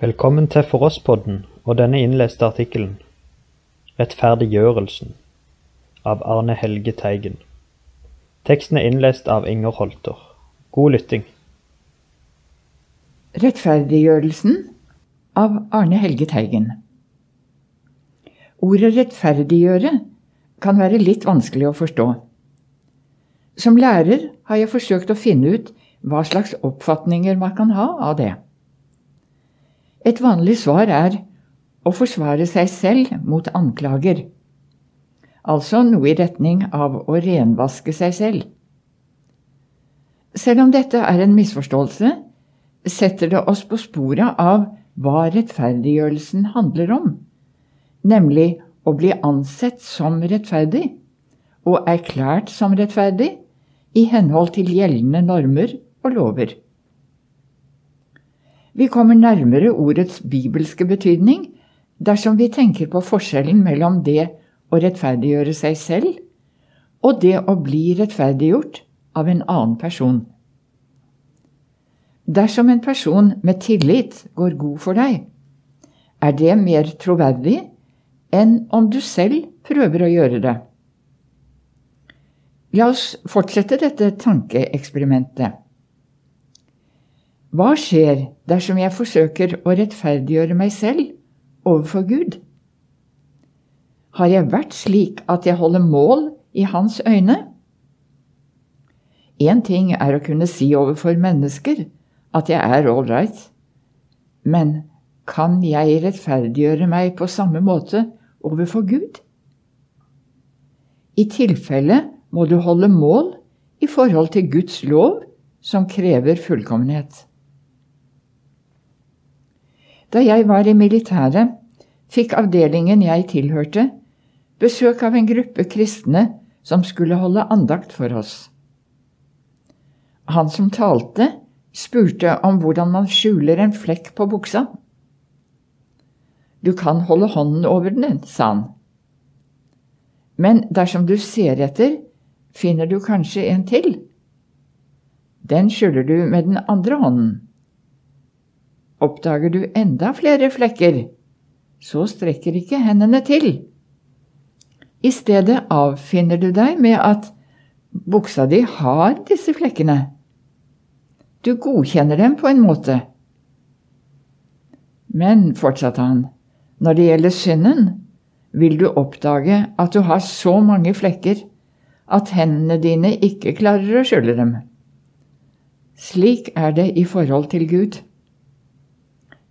Velkommen til For oss-podden og denne innleste artikkelen Rettferdiggjørelsen av Arne Helge Teigen. Teksten er innlest av Inger Holter. God lytting. Rettferdiggjørelsen av Arne Helge Teigen. Ordet rettferdiggjøre kan være litt vanskelig å forstå. Som lærer har jeg forsøkt å finne ut hva slags oppfatninger man kan ha av det. Et vanlig svar er å forsvare seg selv mot anklager. Altså noe i retning av å renvaske seg selv. Selv om dette er en misforståelse, setter det oss på sporet av hva rettferdiggjørelsen handler om, nemlig å bli ansett som rettferdig og erklært som rettferdig i henhold til gjeldende normer og lover. Vi kommer nærmere ordets bibelske betydning dersom vi tenker på forskjellen mellom det å rettferdiggjøre seg selv og det å bli rettferdiggjort av en annen person. Dersom en person med tillit går god for deg, er det mer troverdig enn om du selv prøver å gjøre det. La oss fortsette dette tankeeksperimentet. Hva skjer dersom jeg forsøker å rettferdiggjøre meg selv overfor Gud? Har jeg vært slik at jeg holder mål i Hans øyne? Én ting er å kunne si overfor mennesker at jeg er all right, men kan jeg rettferdiggjøre meg på samme måte overfor Gud? I tilfelle må du holde mål i forhold til Guds lov, som krever fullkommenhet. Da jeg var i militæret, fikk avdelingen jeg tilhørte, besøk av en gruppe kristne som skulle holde andakt for oss. Han som talte, spurte om hvordan man skjuler en flekk på buksa. Du kan holde hånden over den, sa han. Men dersom du ser etter, finner du kanskje en til. Den skjuler du med den andre hånden. Oppdager du enda flere flekker, så strekker ikke hendene til. I stedet avfinner du deg med at buksa di har disse flekkene. Du godkjenner dem på en måte. Men, fortsatte han, når det gjelder synden, vil du oppdage at du har så mange flekker at hendene dine ikke klarer å skjule dem. Slik er det i forhold til Gud.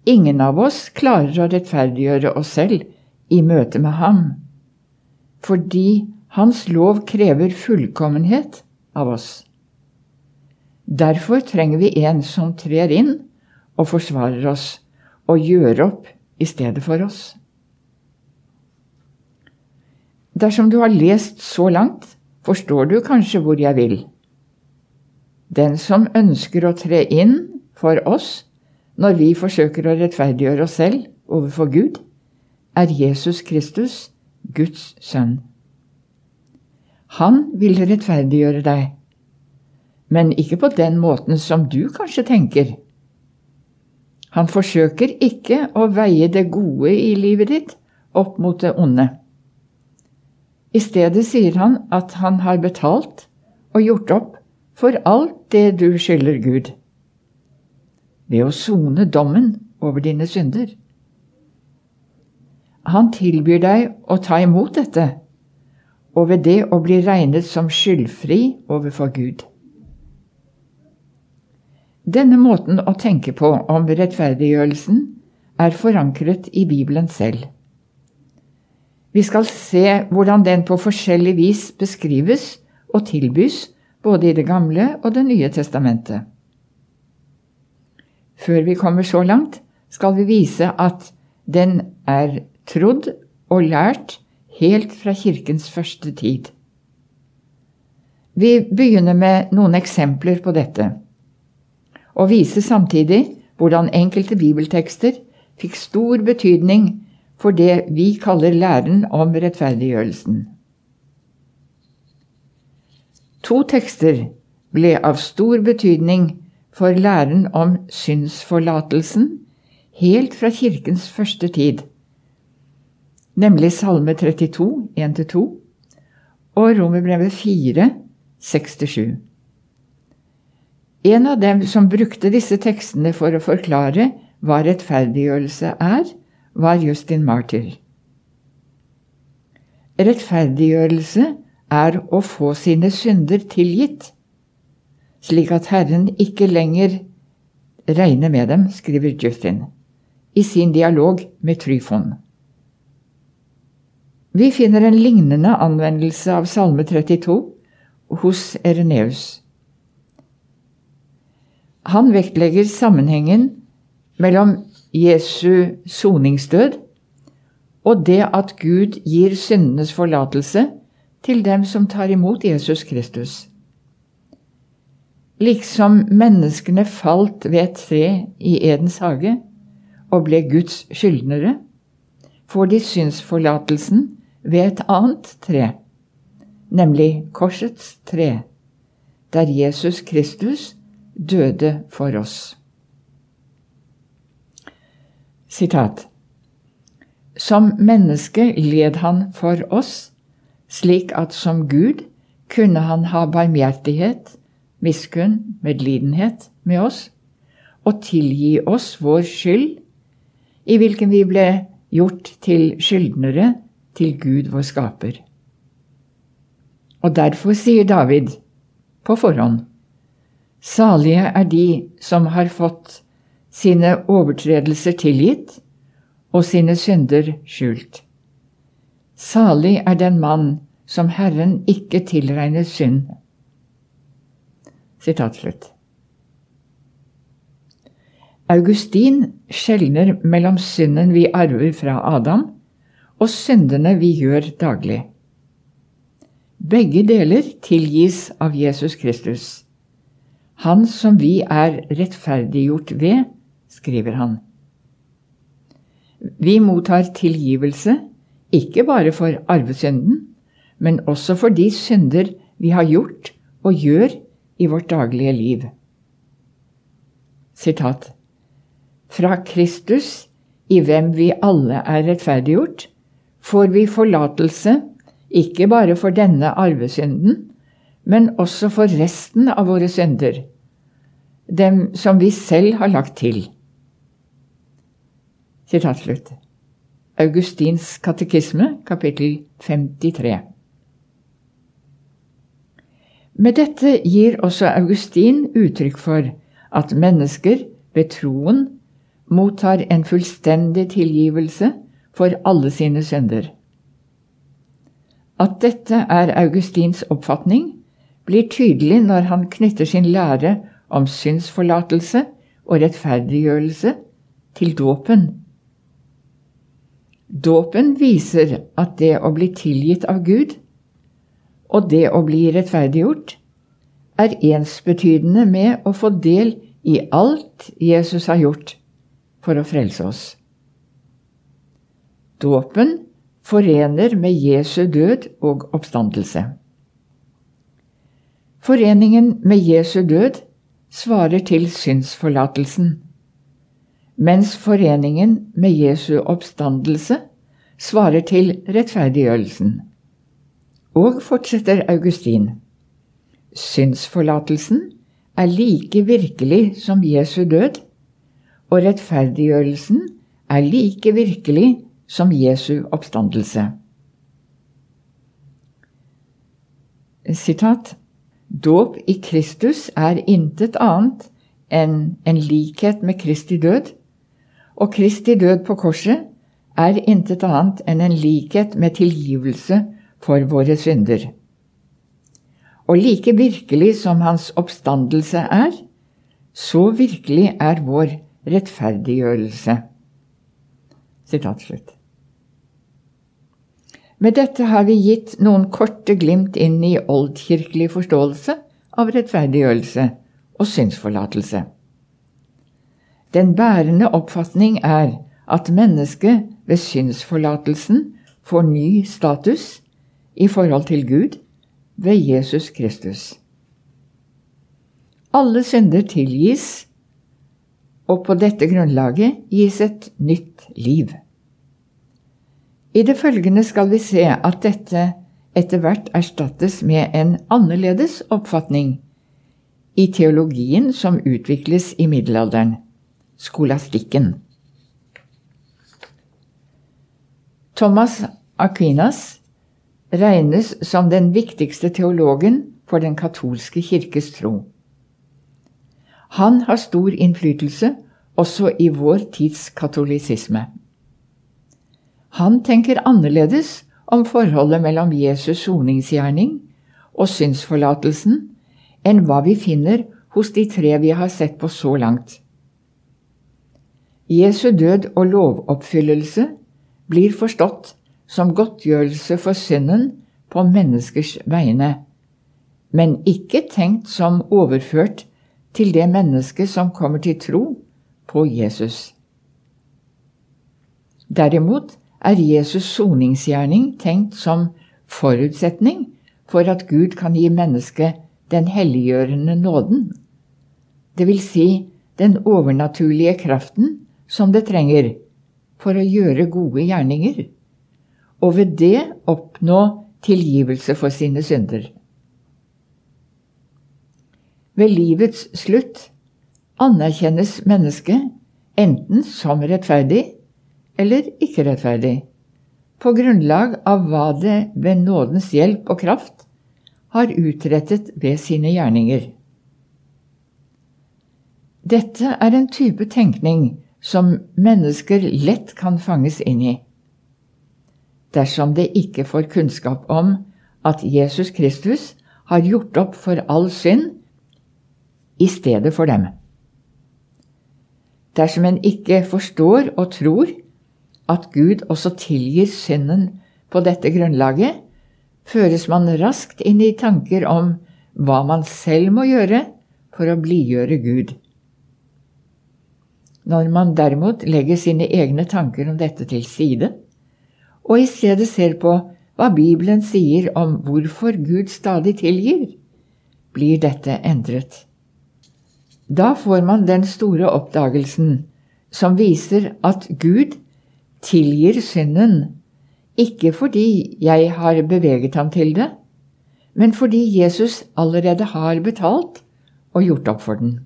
Ingen av oss klarer å rettferdiggjøre oss selv i møte med ham, fordi Hans lov krever fullkommenhet av oss. Derfor trenger vi en som trer inn og forsvarer oss og gjør opp i stedet for oss. Dersom du har lest så langt, forstår du kanskje hvor jeg vil. Den som ønsker å tre inn for oss, når vi forsøker å rettferdiggjøre oss selv overfor Gud, er Jesus Kristus, Guds sønn. Han vil rettferdiggjøre deg, men ikke på den måten som du kanskje tenker. Han forsøker ikke å veie det gode i livet ditt opp mot det onde. I stedet sier han at han har betalt og gjort opp for alt det du skylder Gud ved å sone dommen over dine synder. Han tilbyr deg å ta imot dette, og ved det å bli regnet som skyldfri overfor Gud. Denne måten å tenke på om rettferdiggjørelsen er forankret i Bibelen selv. Vi skal se hvordan den på forskjellig vis beskrives og tilbys både i Det gamle og Det nye testamentet. Før vi kommer så langt, skal vi vise at den er trodd og lært helt fra kirkens første tid. Vi begynner med noen eksempler på dette, og viser samtidig hvordan enkelte bibeltekster fikk stor betydning for det vi kaller læren om rettferdiggjørelsen. To tekster ble av stor betydning for læren om synsforlatelsen helt fra kirkens første tid, nemlig Salme 32, 1-2, og Romerbrevet 4, 6-7. En av dem som brukte disse tekstene for å forklare hva rettferdiggjørelse er, var Justin Martyr. Rettferdiggjørelse er å få sine synder tilgitt, slik at Herren ikke lenger regner med dem, skriver Justin i sin dialog med Tryfon. Vi finner en lignende anvendelse av Salme 32 hos Ereneus. Han vektlegger sammenhengen mellom Jesu soningsdød og det at Gud gir syndenes forlatelse til dem som tar imot Jesus Kristus. Liksom menneskene falt ved et tre i Edens hage og ble Guds skyldnere, får de synsforlatelsen ved et annet tre, nemlig korsets tre, der Jesus Kristus døde for oss. Sitat. Som menneske led han for oss, slik at som Gud kunne han ha barmhjertighet, miskunn, medlidenhet med oss, og tilgi oss vår skyld, i hvilken vi ble gjort til skyldnere til Gud vår skaper. Og derfor sier David på forhånd Salige er de som har fått sine overtredelser tilgitt og sine synder skjult. Salig er den mann som Herren ikke tilregner synd. Sitat slutt. Augustin skjelner mellom synden vi arver fra Adam, og syndene vi gjør daglig. Begge deler tilgis av Jesus Kristus. Han som vi er rettferdiggjort ved, skriver han. Vi mottar tilgivelse ikke bare for arvesynden, men også for de synder vi har gjort og gjør i vårt daglige liv. Sitat. Fra Kristus, i hvem vi alle er rettferdiggjort, får vi forlatelse ikke bare for denne arvesynden, men også for resten av våre synder, dem som vi selv har lagt til. Sitat slutt. Augustins katekisme, kapittel 53. Med dette gir også Augustin uttrykk for at mennesker ved troen mottar en fullstendig tilgivelse for alle sine synder. At dette er Augustins oppfatning, blir tydelig når han knytter sin lære om synsforlatelse og rettferdiggjørelse til dåpen. Dåpen viser at det å bli tilgitt av Gud og det å bli rettferdiggjort er ensbetydende med å få del i alt Jesus har gjort for å frelse oss. Dåpen forener med Jesu død og oppstandelse. Foreningen med Jesu død svarer til synsforlatelsen, mens foreningen med Jesu oppstandelse svarer til rettferdiggjørelsen. Og fortsetter Augustin. Synsforlatelsen er like virkelig som Jesu død, og rettferdiggjørelsen er like virkelig som Jesu oppstandelse. Sitat Dåp i Kristus er intet annet enn en likhet med Kristi død, og Kristi død på korset er intet annet enn en likhet med tilgivelse for våre synder. Og like virkelig som hans oppstandelse er, så virkelig er vår rettferdiggjørelse. Sitat slutt. Med dette har vi gitt noen korte glimt inn i oldkirkelig forståelse av rettferdiggjørelse og synsforlatelse. Den bærende oppfatning er at mennesket ved synsforlatelsen får ny status i forhold til Gud ved Jesus Kristus. Alle synder tilgis og på dette grunnlaget gis et nytt liv. I det følgende skal vi se at dette etter hvert erstattes med en annerledes oppfatning i teologien som utvikles i middelalderen skolastikken. Thomas Aquinas regnes som den viktigste teologen for den katolske kirkes tro. Han har stor innflytelse også i vår tids katolisisme. Han tenker annerledes om forholdet mellom Jesus' soningsgjerning og synsforlatelsen enn hva vi finner hos de tre vi har sett på så langt. Jesu død og lovoppfyllelse blir forstått som godtgjørelse for synden på menneskers vegne, men ikke tenkt som overført til det mennesket som kommer til tro på Jesus. Derimot er Jesus soningsgjerning tenkt som forutsetning for at Gud kan gi mennesket den helliggjørende nåden, det vil si den overnaturlige kraften som det trenger for å gjøre gode gjerninger, og ved det oppnå tilgivelse for sine synder. Ved livets slutt anerkjennes mennesket enten som rettferdig eller ikke rettferdig, på grunnlag av hva det ved nådens hjelp og kraft har utrettet ved sine gjerninger. Dette er en type tenkning som mennesker lett kan fanges inn i. Dersom det ikke får kunnskap om at Jesus Kristus har gjort opp for all synd i stedet for dem. Dersom en ikke forstår og tror at Gud også tilgir synden på dette grunnlaget, føres man raskt inn i tanker om hva man selv må gjøre for å blidgjøre Gud. Når man derimot legger sine egne tanker om dette til side, og i stedet ser på hva Bibelen sier om hvorfor Gud stadig tilgir, blir dette endret. Da får man den store oppdagelsen som viser at Gud tilgir synden, ikke fordi jeg har beveget ham til det, men fordi Jesus allerede har betalt og gjort opp for den.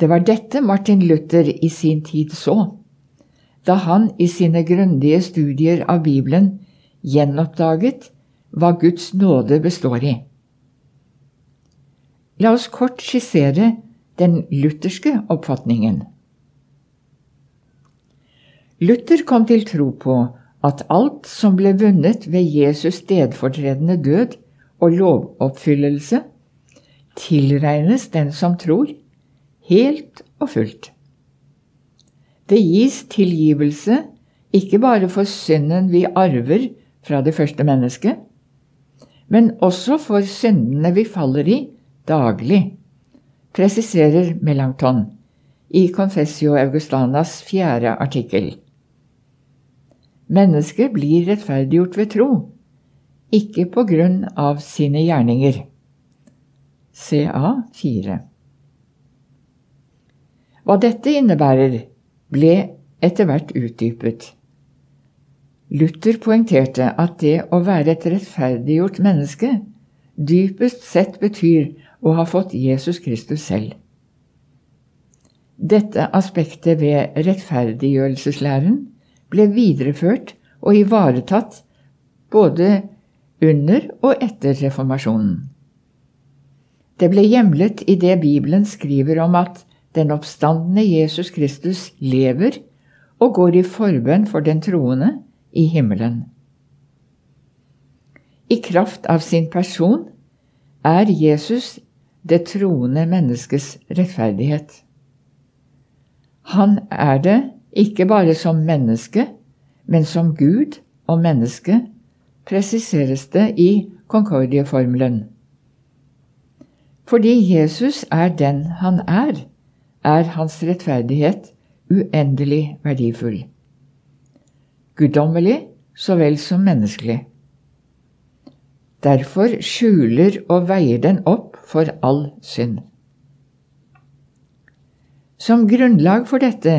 Det var dette Martin Luther i sin tid så, da han i sine grundige studier av Bibelen gjenoppdaget hva Guds nåde består i. La oss kort skissere den lutherske oppfatningen. Luther kom til tro på at alt som ble vunnet ved Jesus stedfortredende død og lovoppfyllelse, tilregnes den som tror, helt og fullt. Det gis tilgivelse ikke bare for synden vi arver fra det første mennesket, men også for syndene vi faller i daglig, presiserer Melanchthon i Confessio Augustanas fjerde artikkel. Mennesket blir rettferdiggjort ved tro, ikke på grunn av sine gjerninger. CA 4. Hva dette innebærer, ble etter hvert utdypet. Luther poengterte at det å være et rettferdiggjort menneske dypest sett betyr å ha fått Jesus Kristus selv. Dette aspektet ved rettferdiggjørelseslæren ble videreført og ivaretatt både under og etter reformasjonen. Det ble hjemlet i det Bibelen skriver om at den oppstandende Jesus Kristus lever og går i forbønn for den troende i himmelen. I kraft av sin person er Jesus det troende menneskes rettferdighet. Han er det ikke bare som menneske, men som Gud og menneske, presiseres det i Concordie-formelen. Fordi Jesus er den han er, er hans rettferdighet uendelig verdifull. Guddommelig så vel som menneskelig. Derfor skjuler og veier den opp for all synd. Som grunnlag for dette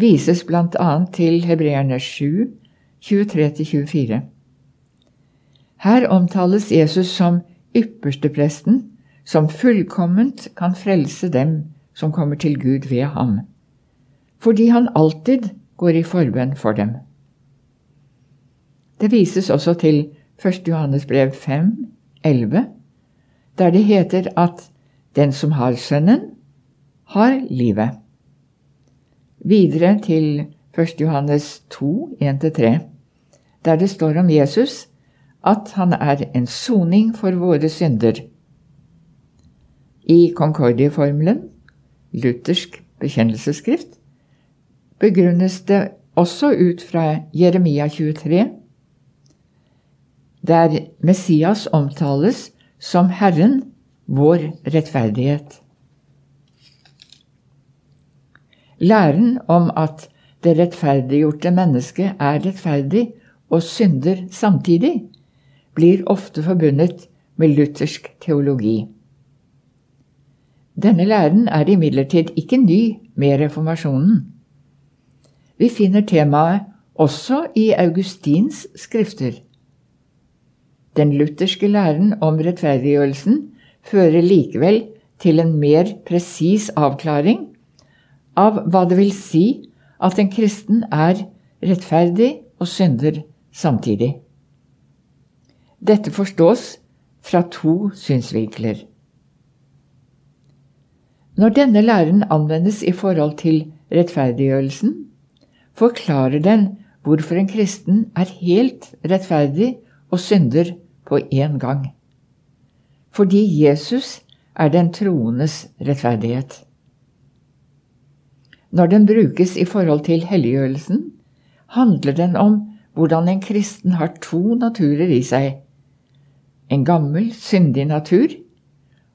vises bl.a. til Hebreerne 7, 23-24. Her omtales Jesus som ypperstepresten, som fullkomment kan frelse dem som kommer til Gud ved ham, fordi han alltid går i forbønn for dem. Det vises også til 1. Johannes brev 5, 11, der det heter at den som har Sønnen, har livet. Videre til 1. Johannes 2, 1-3, der det står om Jesus at han er en soning for våre synder. I Concordieformelen, luthersk bekjennelsesskrift, begrunnes det også ut fra Jeremia 23, der Messias omtales som Herren, vår rettferdighet. Læren om at det rettferdiggjorte mennesket er rettferdig og synder samtidig, blir ofte forbundet med luthersk teologi. Denne læren er imidlertid ikke ny med reformasjonen. Vi finner temaet også i Augustins skrifter. Den lutherske læren om rettferdiggjørelsen fører likevel til en mer presis avklaring av hva det vil si at en kristen er rettferdig og synder samtidig. Dette forstås fra to synsvinkler. Når denne læren anvendes i forhold til rettferdiggjørelsen, forklarer den hvorfor en kristen er helt rettferdig og synder på én gang. Fordi Jesus er den troendes rettferdighet. Når den brukes i forhold til helliggjørelsen, handler den om hvordan en kristen har to naturer i seg. En gammel, syndig natur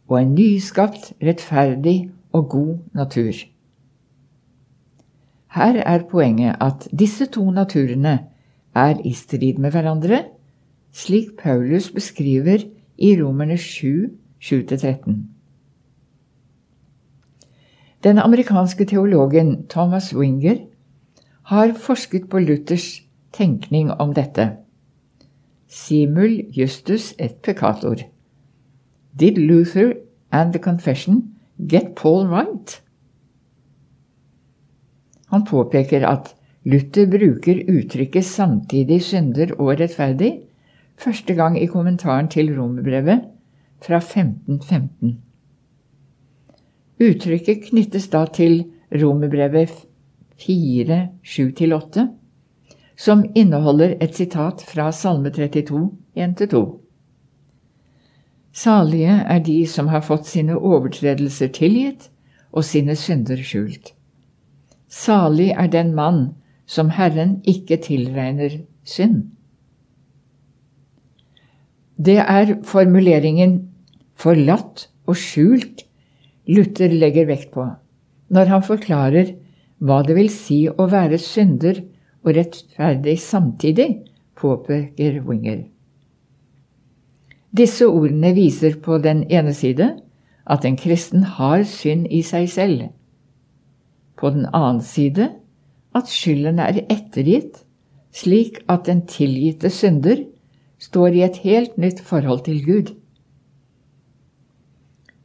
og en nyskapt, rettferdig og god natur. Her er poenget at disse to naturene er i strid med hverandre slik Paulus beskriver i Romerne 7, 7-13. Den amerikanske teologen Thomas Winger har forsket på Luthers tenkning om dette. Simul justus et peccator. Did Luther and the confession get Paul right? Han påpeker at Luther bruker uttrykket samtidig synder og rettferdig første gang i kommentaren til romerbrevet fra 1515. Uttrykket knyttes da til romerbrevet 4, 7-8, som inneholder et sitat fra Salme 32, 1-2. Salige er de som har fått sine overtredelser tilgitt og sine synder skjult. Salig er den mann som Herren ikke tilregner synd. Det er formuleringen 'forlatt og skjult' Luther legger vekt på når han forklarer hva det vil si å være synder og rettferdig samtidig, påpeker Winger. Disse ordene viser på den ene side at en kristen har synd i seg selv. På den annen side at skylden er ettergitt, slik at den tilgitte synder står i et helt nytt forhold til Gud.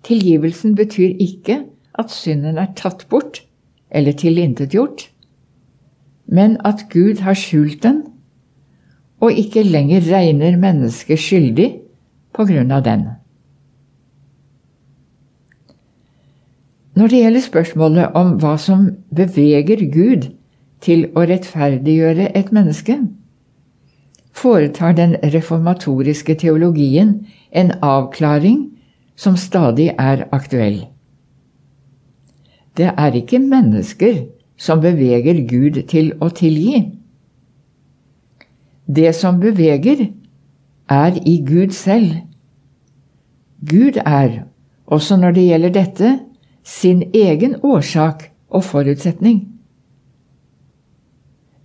Tilgivelsen betyr ikke at synden er tatt bort eller tilintetgjort, men at Gud har skjult den og ikke lenger regner mennesket skyldig på grunn av den. Når det gjelder spørsmålet om hva som beveger Gud til å rettferdiggjøre et menneske, foretar den reformatoriske teologien en avklaring som stadig er aktuell. Det er ikke mennesker som beveger Gud til å tilgi. Det som beveger, er i Gud selv. Gud er, også når det gjelder dette, sin egen årsak og forutsetning.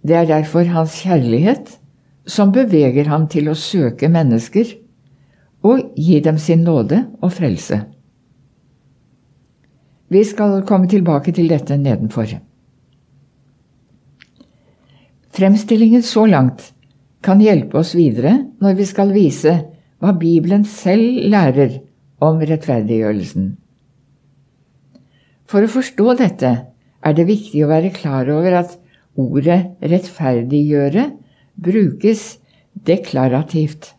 Det er derfor hans kjærlighet som beveger ham til å søke mennesker og gi dem sin nåde og frelse. Vi skal komme tilbake til dette nedenfor. Fremstillingen så langt kan hjelpe oss videre når vi skal vise hva Bibelen selv lærer om rettferdiggjørelsen. For å forstå dette er det viktig å være klar over at ordet 'rettferdiggjøre' brukes deklarativt.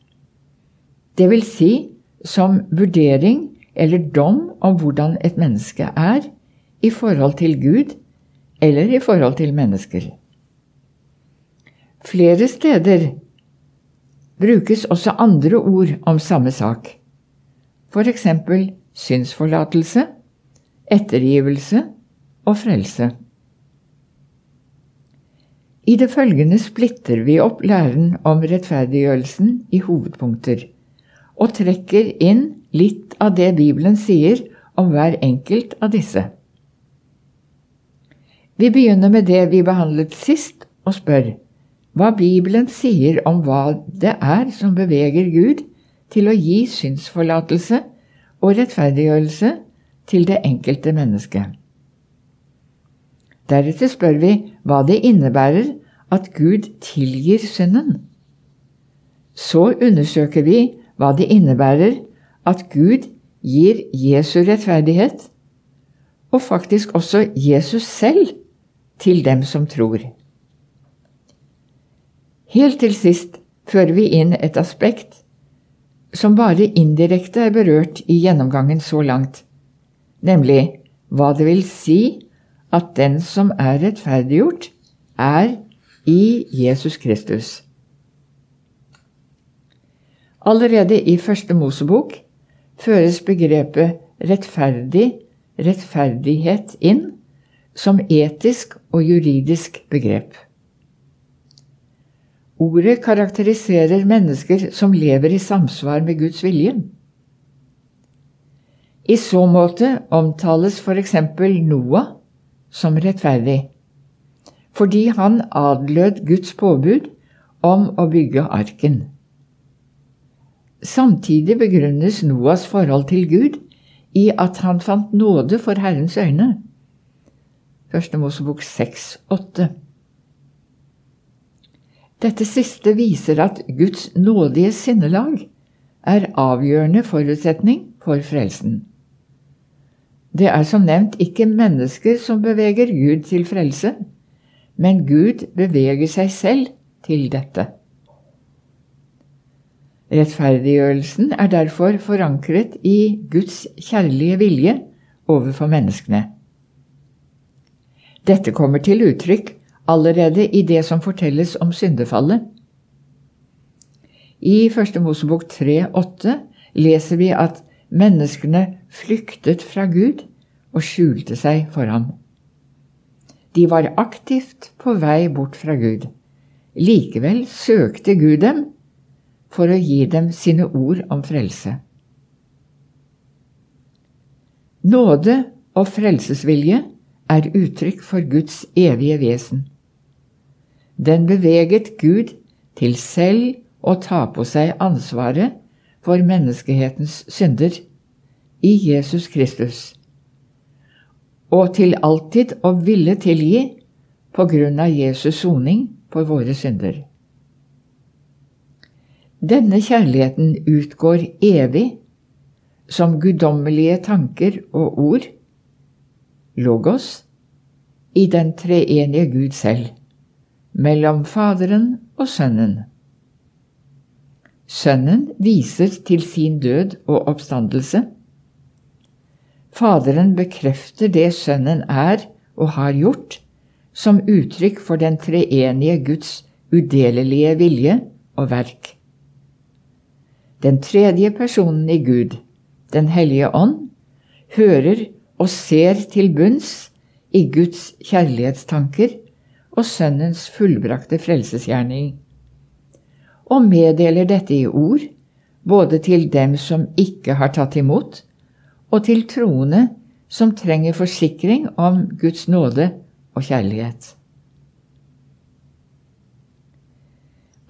Det vil si som vurdering eller dom om hvordan et menneske er i forhold til Gud eller i forhold til mennesker. Flere steder brukes også andre ord om samme sak, f.eks. synsforlatelse, ettergivelse og frelse. I det følgende splitter vi opp læren om rettferdiggjørelsen i hovedpunkter, og trekker inn litt av det Bibelen sier om hver enkelt av disse. Vi begynner med det vi behandlet sist, og spør hva Bibelen sier om hva det er som beveger Gud til å gi synsforlatelse og rettferdiggjørelse til det enkelte mennesket. Deretter spør vi hva det innebærer at Gud tilgir synden. Så undersøker vi hva det innebærer at Gud gir Jesu rettferdighet, og faktisk også Jesus selv, til dem som tror. Helt til sist fører vi inn et aspekt som bare indirekte er berørt i gjennomgangen så langt, nemlig hva det vil si at den som er rettferdiggjort, er i Jesus Kristus. Allerede i Første Mosebok føres begrepet rettferdig, rettferdighet inn som etisk og juridisk begrep. Ordet karakteriserer mennesker som lever i samsvar med Guds vilje. I så måte omtales f.eks. Noah som rettferdig, fordi han adlød Guds påbud om å bygge arken. Samtidig begrunnes Noas forhold til Gud i at han fant nåde for Herrens øyne. Første Mosebok 6, 8. Dette siste viser at Guds nådige sinnelag er avgjørende forutsetning for frelsen. Det er som nevnt ikke mennesker som beveger Gud til frelse, men Gud beveger seg selv til dette. Rettferdiggjørelsen er derfor forankret i Guds kjærlige vilje overfor menneskene. Dette kommer til uttrykk allerede i det som fortelles om syndefallet. I 1. Mosebok 3,8 leser vi at menneskene flyktet fra Gud og skjulte seg for ham. De var aktivt på vei bort fra Gud. Likevel søkte Gud dem for å gi dem sine ord om frelse. Nåde og frelsesvilje er uttrykk for Guds evige vesen. Den beveget Gud til selv å ta på seg ansvaret for menneskehetens synder i Jesus Kristus, og til alltid å ville tilgi på grunn av Jesus soning for våre synder. Denne kjærligheten utgår evig som guddommelige tanker og ord, logos, i den treenige Gud selv, mellom Faderen og Sønnen. Sønnen viser til sin død og oppstandelse. Faderen bekrefter det Sønnen er og har gjort, som uttrykk for den treenige Guds udelelige vilje og verk. Den tredje personen i Gud, Den hellige ånd, hører og ser til bunns i Guds kjærlighetstanker og Sønnens fullbrakte frelsesgjerning, og meddeler dette i ord, både til dem som ikke har tatt imot, og til troende som trenger forsikring om Guds nåde og kjærlighet.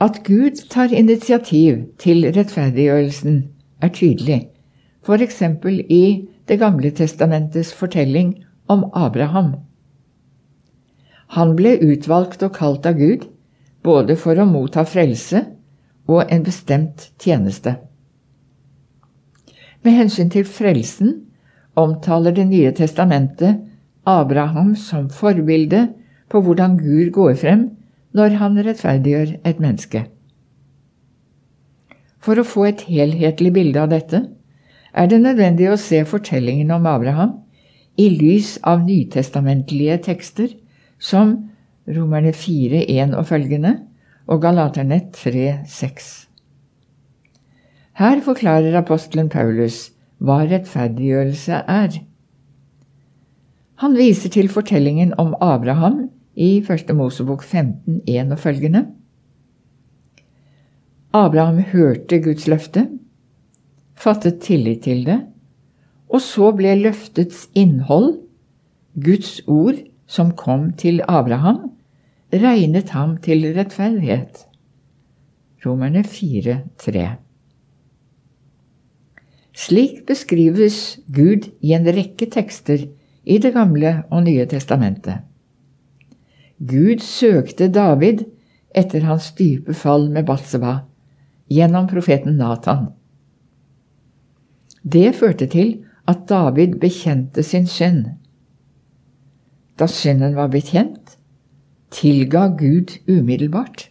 At Gud tar initiativ til rettferdiggjørelsen, er tydelig, f.eks. i Det gamle testamentets fortelling om Abraham. Han ble utvalgt og kalt av Gud, både for å motta frelse og en bestemt tjeneste. Med hensyn til frelsen omtaler Det nye testamentet Abraham som forbilde på hvordan Gud går frem når han rettferdiggjør et menneske. For å få et helhetlig bilde av dette er det nødvendig å se fortellingen om Abraham i lys av nytestamentlige tekster som Romerne 4.1 og følgende og Galaterne 3.6. Her forklarer apostelen Paulus hva rettferdiggjørelse er. Han viser til fortellingen om Abraham i 1. Mosebok 15.1 og følgende. Abraham hørte Guds løfte, fattet tillit til det, og så ble løftets innhold, Guds ord som kom til Abraham, regnet ham til rettferdighet. Romerne 4, 3. Slik beskrives Gud i en rekke tekster i Det gamle og Nye testamentet. Gud søkte David etter hans dype fall med Batseba gjennom profeten Nathan. Det førte til at David bekjente sin synd. Da synden var blitt kjent, tilga Gud umiddelbart.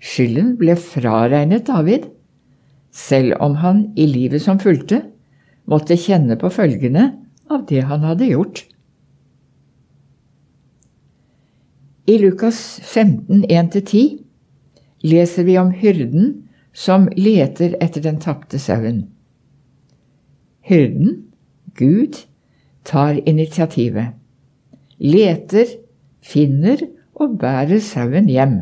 Skylden ble fraregnet David, selv om han i livet som fulgte, måtte kjenne på følgene av det han hadde gjort. I Lukas 15, 1-10 leser vi om hyrden som leter etter den tapte sauen. Hyrden, Gud, tar initiativet, leter, finner og bærer sauen hjem.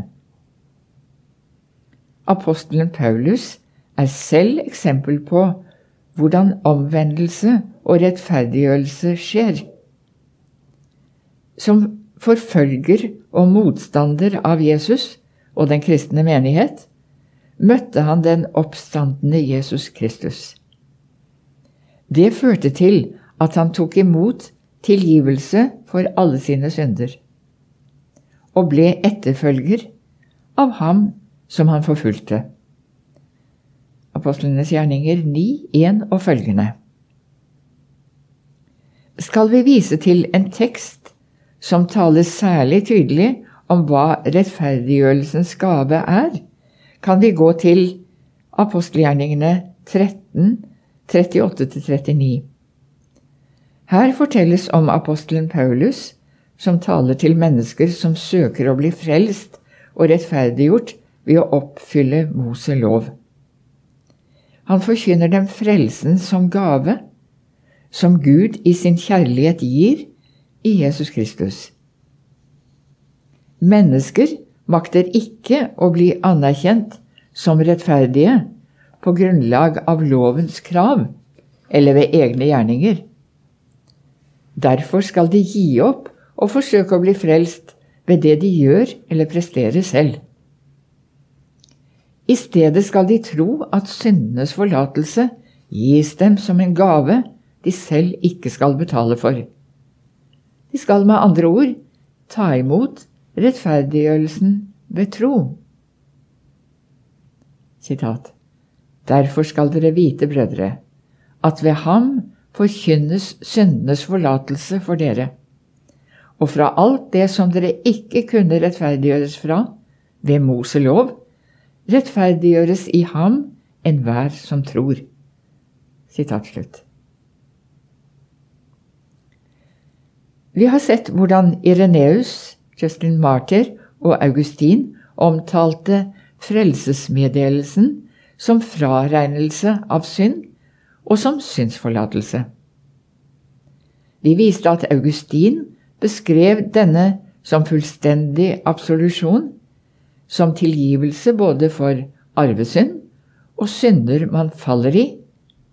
Apostelen Paulus er selv eksempel på hvordan omvendelse og rettferdiggjørelse skjer. Som forfølger og motstander av Jesus og den kristne menighet, møtte han den oppstandende Jesus Kristus. Det førte til at han tok imot tilgivelse for alle sine synder, og ble etterfølger av ham som han forfulgte. Apostlenes gjerninger 9, 1 og følgende. Skal vi vise til en tekst som taler særlig tydelig om hva rettferdiggjørelsens gave er, kan vi gå til apostelgjerningene 13, 38-39. Her fortelles om apostelen Paulus, som taler til mennesker som søker å bli frelst og rettferdiggjort ved å oppfylle Mose lov. Han forkynner dem frelsen som gave, som Gud i sin kjærlighet gir i Jesus Kristus. Mennesker makter ikke å bli anerkjent som rettferdige på grunnlag av lovens krav eller ved egne gjerninger. Derfor skal de gi opp og forsøke å bli frelst ved det de gjør eller presterer selv. I stedet skal de tro at syndenes forlatelse gis dem som en gave de selv ikke skal betale for. De skal med andre ord ta imot rettferdiggjørelsen ved tro. Sitat. Derfor skal dere vite, brødre, at ved ham forkynnes syndenes forlatelse for dere, og fra alt det som dere ikke kunne rettferdiggjøres fra ved Moselov, rettferdiggjøres i ham enhver som tror. Sitat slutt. Vi har sett hvordan Ireneus Justin Martyr og Augustin omtalte frelsesmeddelelsen som fraregnelse av synd og som synsforlatelse. Vi viste at Augustin beskrev denne som fullstendig absolusjon, som tilgivelse både for arvesynd og synder man faller i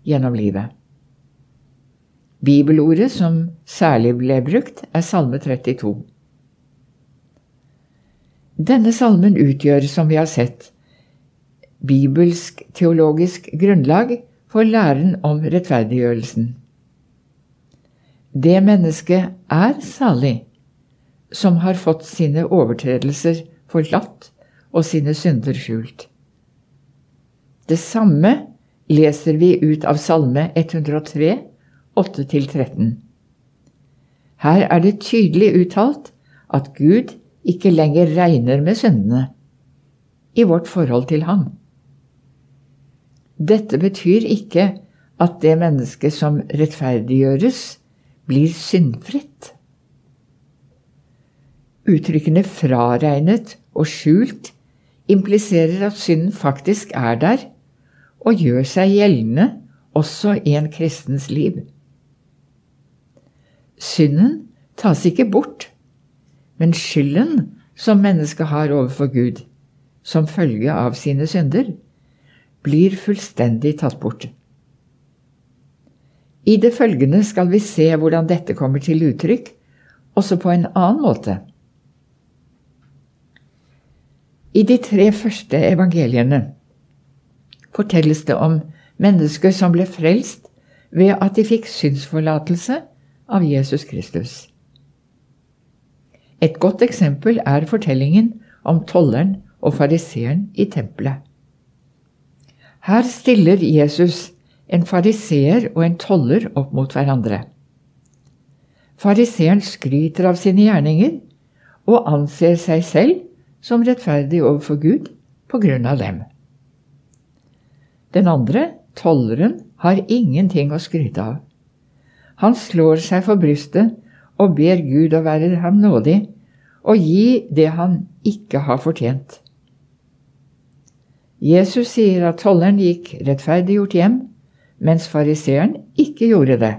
gjennom livet. Bibelordet som særlig ble brukt, er Salme 32. Denne salmen utgjør, som vi har sett, bibelsk-teologisk grunnlag for læren om rettferdiggjørelsen. Det mennesket er salig som har fått sine overtredelser forlatt og sine synder skjult. Det samme leser vi ut av Salme 103, 8-13. Her er det tydelig uttalt at Gud ikke lenger regner med syndene i vårt forhold til ham. Dette betyr ikke at det mennesket som rettferdiggjøres, blir syndfritt. Uttrykkene fraregnet og skjult impliserer at synden faktisk er der og gjør seg gjeldende også i en kristens liv. Synden tas ikke bort, men skylden som mennesket har overfor Gud, som følge av sine synder, blir fullstendig tatt bort. I det følgende skal vi se hvordan dette kommer til uttrykk, også på en annen måte. I de tre første evangeliene fortelles det om mennesker som ble frelst ved at de fikk synsforlatelse av Jesus Kristus. Et godt eksempel er fortellingen om tolleren og fariseeren i tempelet. Her stiller Jesus en fariseer og en toller opp mot hverandre. Fariseeren skryter av sine gjerninger og anser seg selv som rettferdig overfor Gud på grunn av dem. Den andre, tolleren, har ingenting å skryte av. Han slår seg for brystet og ber Gud å være ham nådig og gi det han ikke har fortjent. Jesus sier at tolleren gikk rettferdiggjort hjem, mens fariseeren ikke gjorde det.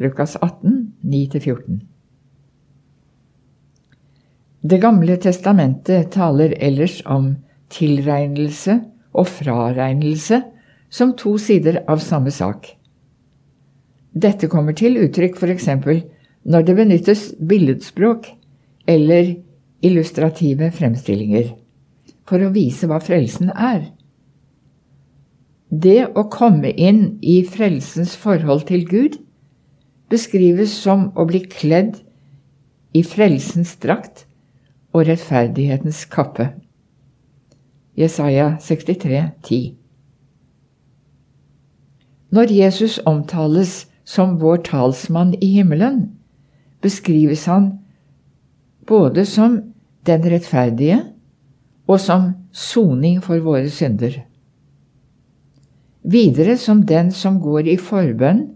Lukas 18, 9-14. Det gamle testamentet taler ellers om tilregnelse og fraregnelse som to sider av samme sak. Dette kommer til uttrykk f.eks. når det benyttes billedspråk eller illustrative fremstillinger for å vise hva frelsen er. Det å komme inn i frelsens forhold til Gud beskrives som å bli kledd i frelsens drakt og rettferdighetens kappe. Jesaja 63, 10. Når Jesus omtales som vår talsmann i himmelen, beskrives han både som den rettferdige og som soning for våre synder. Videre som den som går i forbønn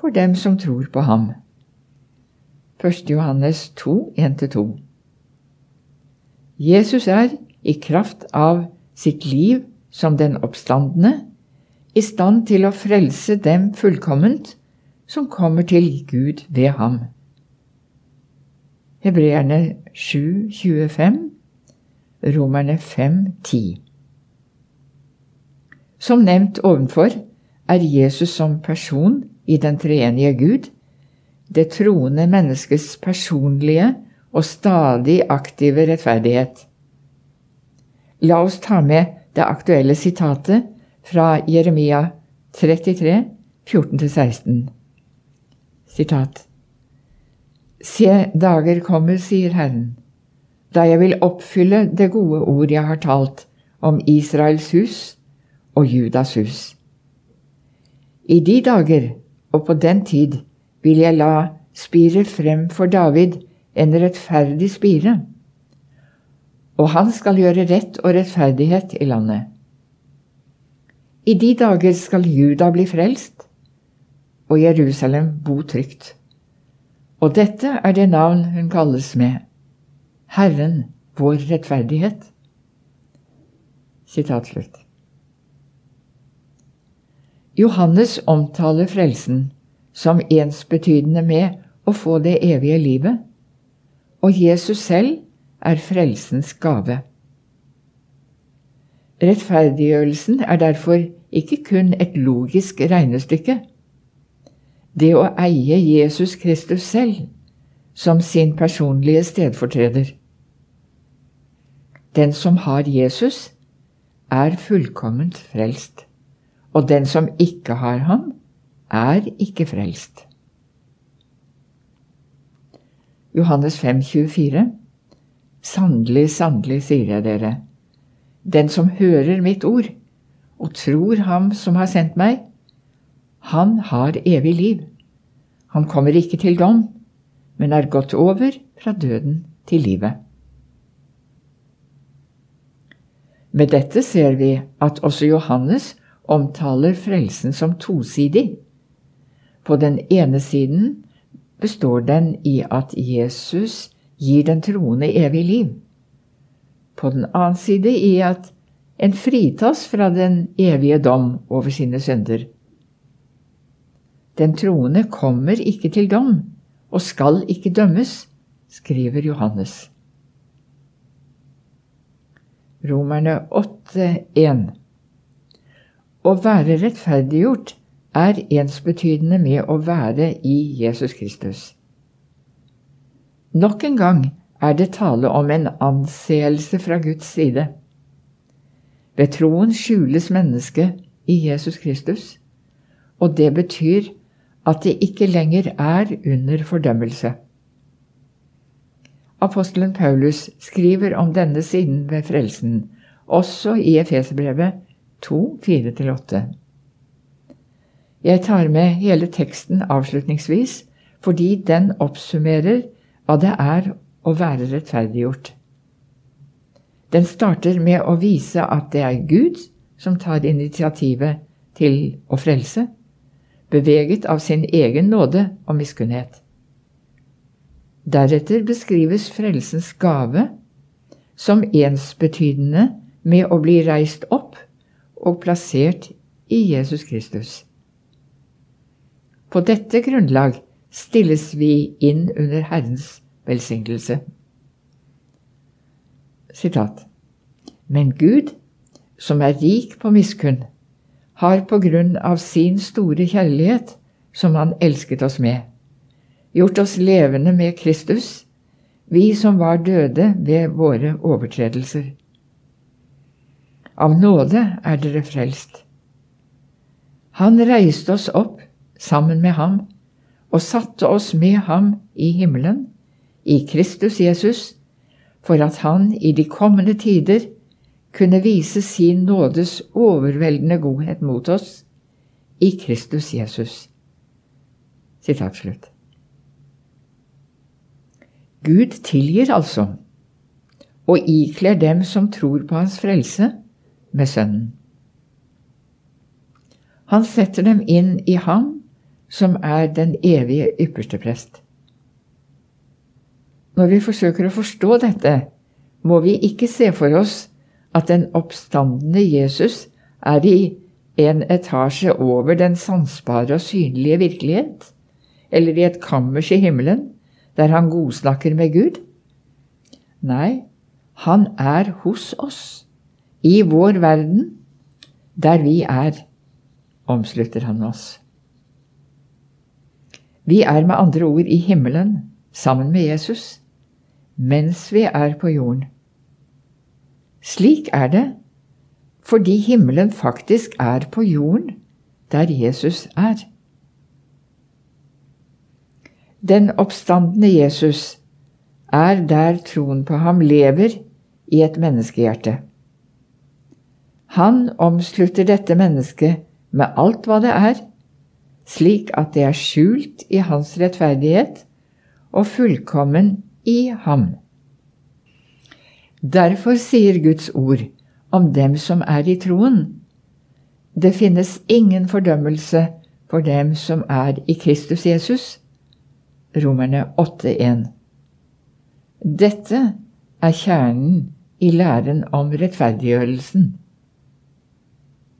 for dem som tror på ham. 1. Johannes 2, 1-2. Jesus er, i kraft av sitt liv som den oppstandende, i stand til å frelse dem fullkomment som kommer til Gud ved ham. Hebreerne 7, 25, Romerne 5, 10. Som nevnt ovenfor er Jesus som person i den treenige Gud det troende menneskets personlige og stadig aktive rettferdighet. La oss ta med det aktuelle sitatet fra Jeremia 33, 14-16. Sitat. Se, dager kommer, sier Herren, da jeg vil oppfylle det gode ord jeg har talt om Israels hus og Judas hus. I de dager og på den tid vil jeg la spire frem for David en rettferdig spire, og han skal gjøre rett og rettferdighet i landet. I de dager skal Juda bli frelst, og Jerusalem bo trygt. Og dette er det navn hun kalles med, Herren vår rettferdighet. Sitat slutt. Johannes omtaler frelsen som ensbetydende med å få det evige livet, og Jesus selv er frelsens gave. Rettferdiggjørelsen er derfor ikke kun et logisk regnestykke det å eie Jesus Kristus selv som sin personlige stedfortreder. Den som har Jesus, er fullkomment frelst, og den som ikke har ham, er ikke frelst. Johannes 5, 24. Sannelig, sannelig, sier jeg dere, den som hører mitt ord og tror ham som har sendt meg, han har evig liv. Han kommer ikke til dom, men er gått over fra døden til livet. Med dette ser vi at også Johannes omtaler frelsen som tosidig. På den ene siden består den i at Jesus gir den troende evig liv. På den annen side i at en fritas fra den evige dom over sine synder. Den troende kommer ikke til dom og skal ikke dømmes, skriver Johannes. Romerne 8,1 Å være rettferdiggjort er ensbetydende med å være i Jesus Kristus. Nok en gang er det tale om en anseelse fra Guds side. Ved troen skjules mennesket i Jesus Kristus, og det betyr at det ikke lenger er under fordømmelse. Apostelen Paulus skriver om denne siden ved frelsen, også i Efeserbrevet 2, 4-8. Jeg tar med hele teksten avslutningsvis fordi den oppsummerer hva det er å være rettferdiggjort. Den starter med å vise at det er Gud som tar initiativet til å frelse, beveget av sin egen nåde og miskunnhet. Deretter beskrives frelsens gave som ensbetydende med å bli reist opp og plassert i Jesus Kristus. På dette grunnlag stilles vi inn under Herrens velsignelse. Sitat. Men Gud, som er rik på miskunn, har på grunn av sin store kjærlighet, som Han elsket oss med, gjort oss levende med Kristus, vi som var døde ved våre overtredelser. Av nåde er dere frelst. Han reiste oss opp sammen med ham og satte oss med ham i himmelen i Kristus Jesus, for at han i de kommende tider kunne vise sin nådes overveldende godhet mot oss i Kristus Jesus. Sitat slutt. Gud tilgir altså, og ikler dem som tror på hans frelse, med Sønnen. Han setter dem inn i Ham, som er den evige ypperste prest. Når vi forsøker å forstå dette, må vi ikke se for oss at den oppstandende Jesus er i en etasje over den sansbare og synlige virkelighet, eller i et kammers i himmelen, der han godsnakker med Gud. Nei, han er hos oss, i vår verden, der vi er, omslutter han oss. Vi er med andre ord i himmelen sammen med Jesus mens vi er på jorden. Slik er det fordi himmelen faktisk er på jorden, der Jesus er. Den oppstandende Jesus er der troen på ham lever i et menneskehjerte. Han omslutter dette mennesket med alt hva det er, slik at det er skjult i hans rettferdighet og fullkommen i ham. Derfor sier Guds ord om dem som er i troen, det finnes ingen fordømmelse for dem som er i Kristus Jesus. Romerne 8,1. Dette er kjernen i læren om rettferdiggjørelsen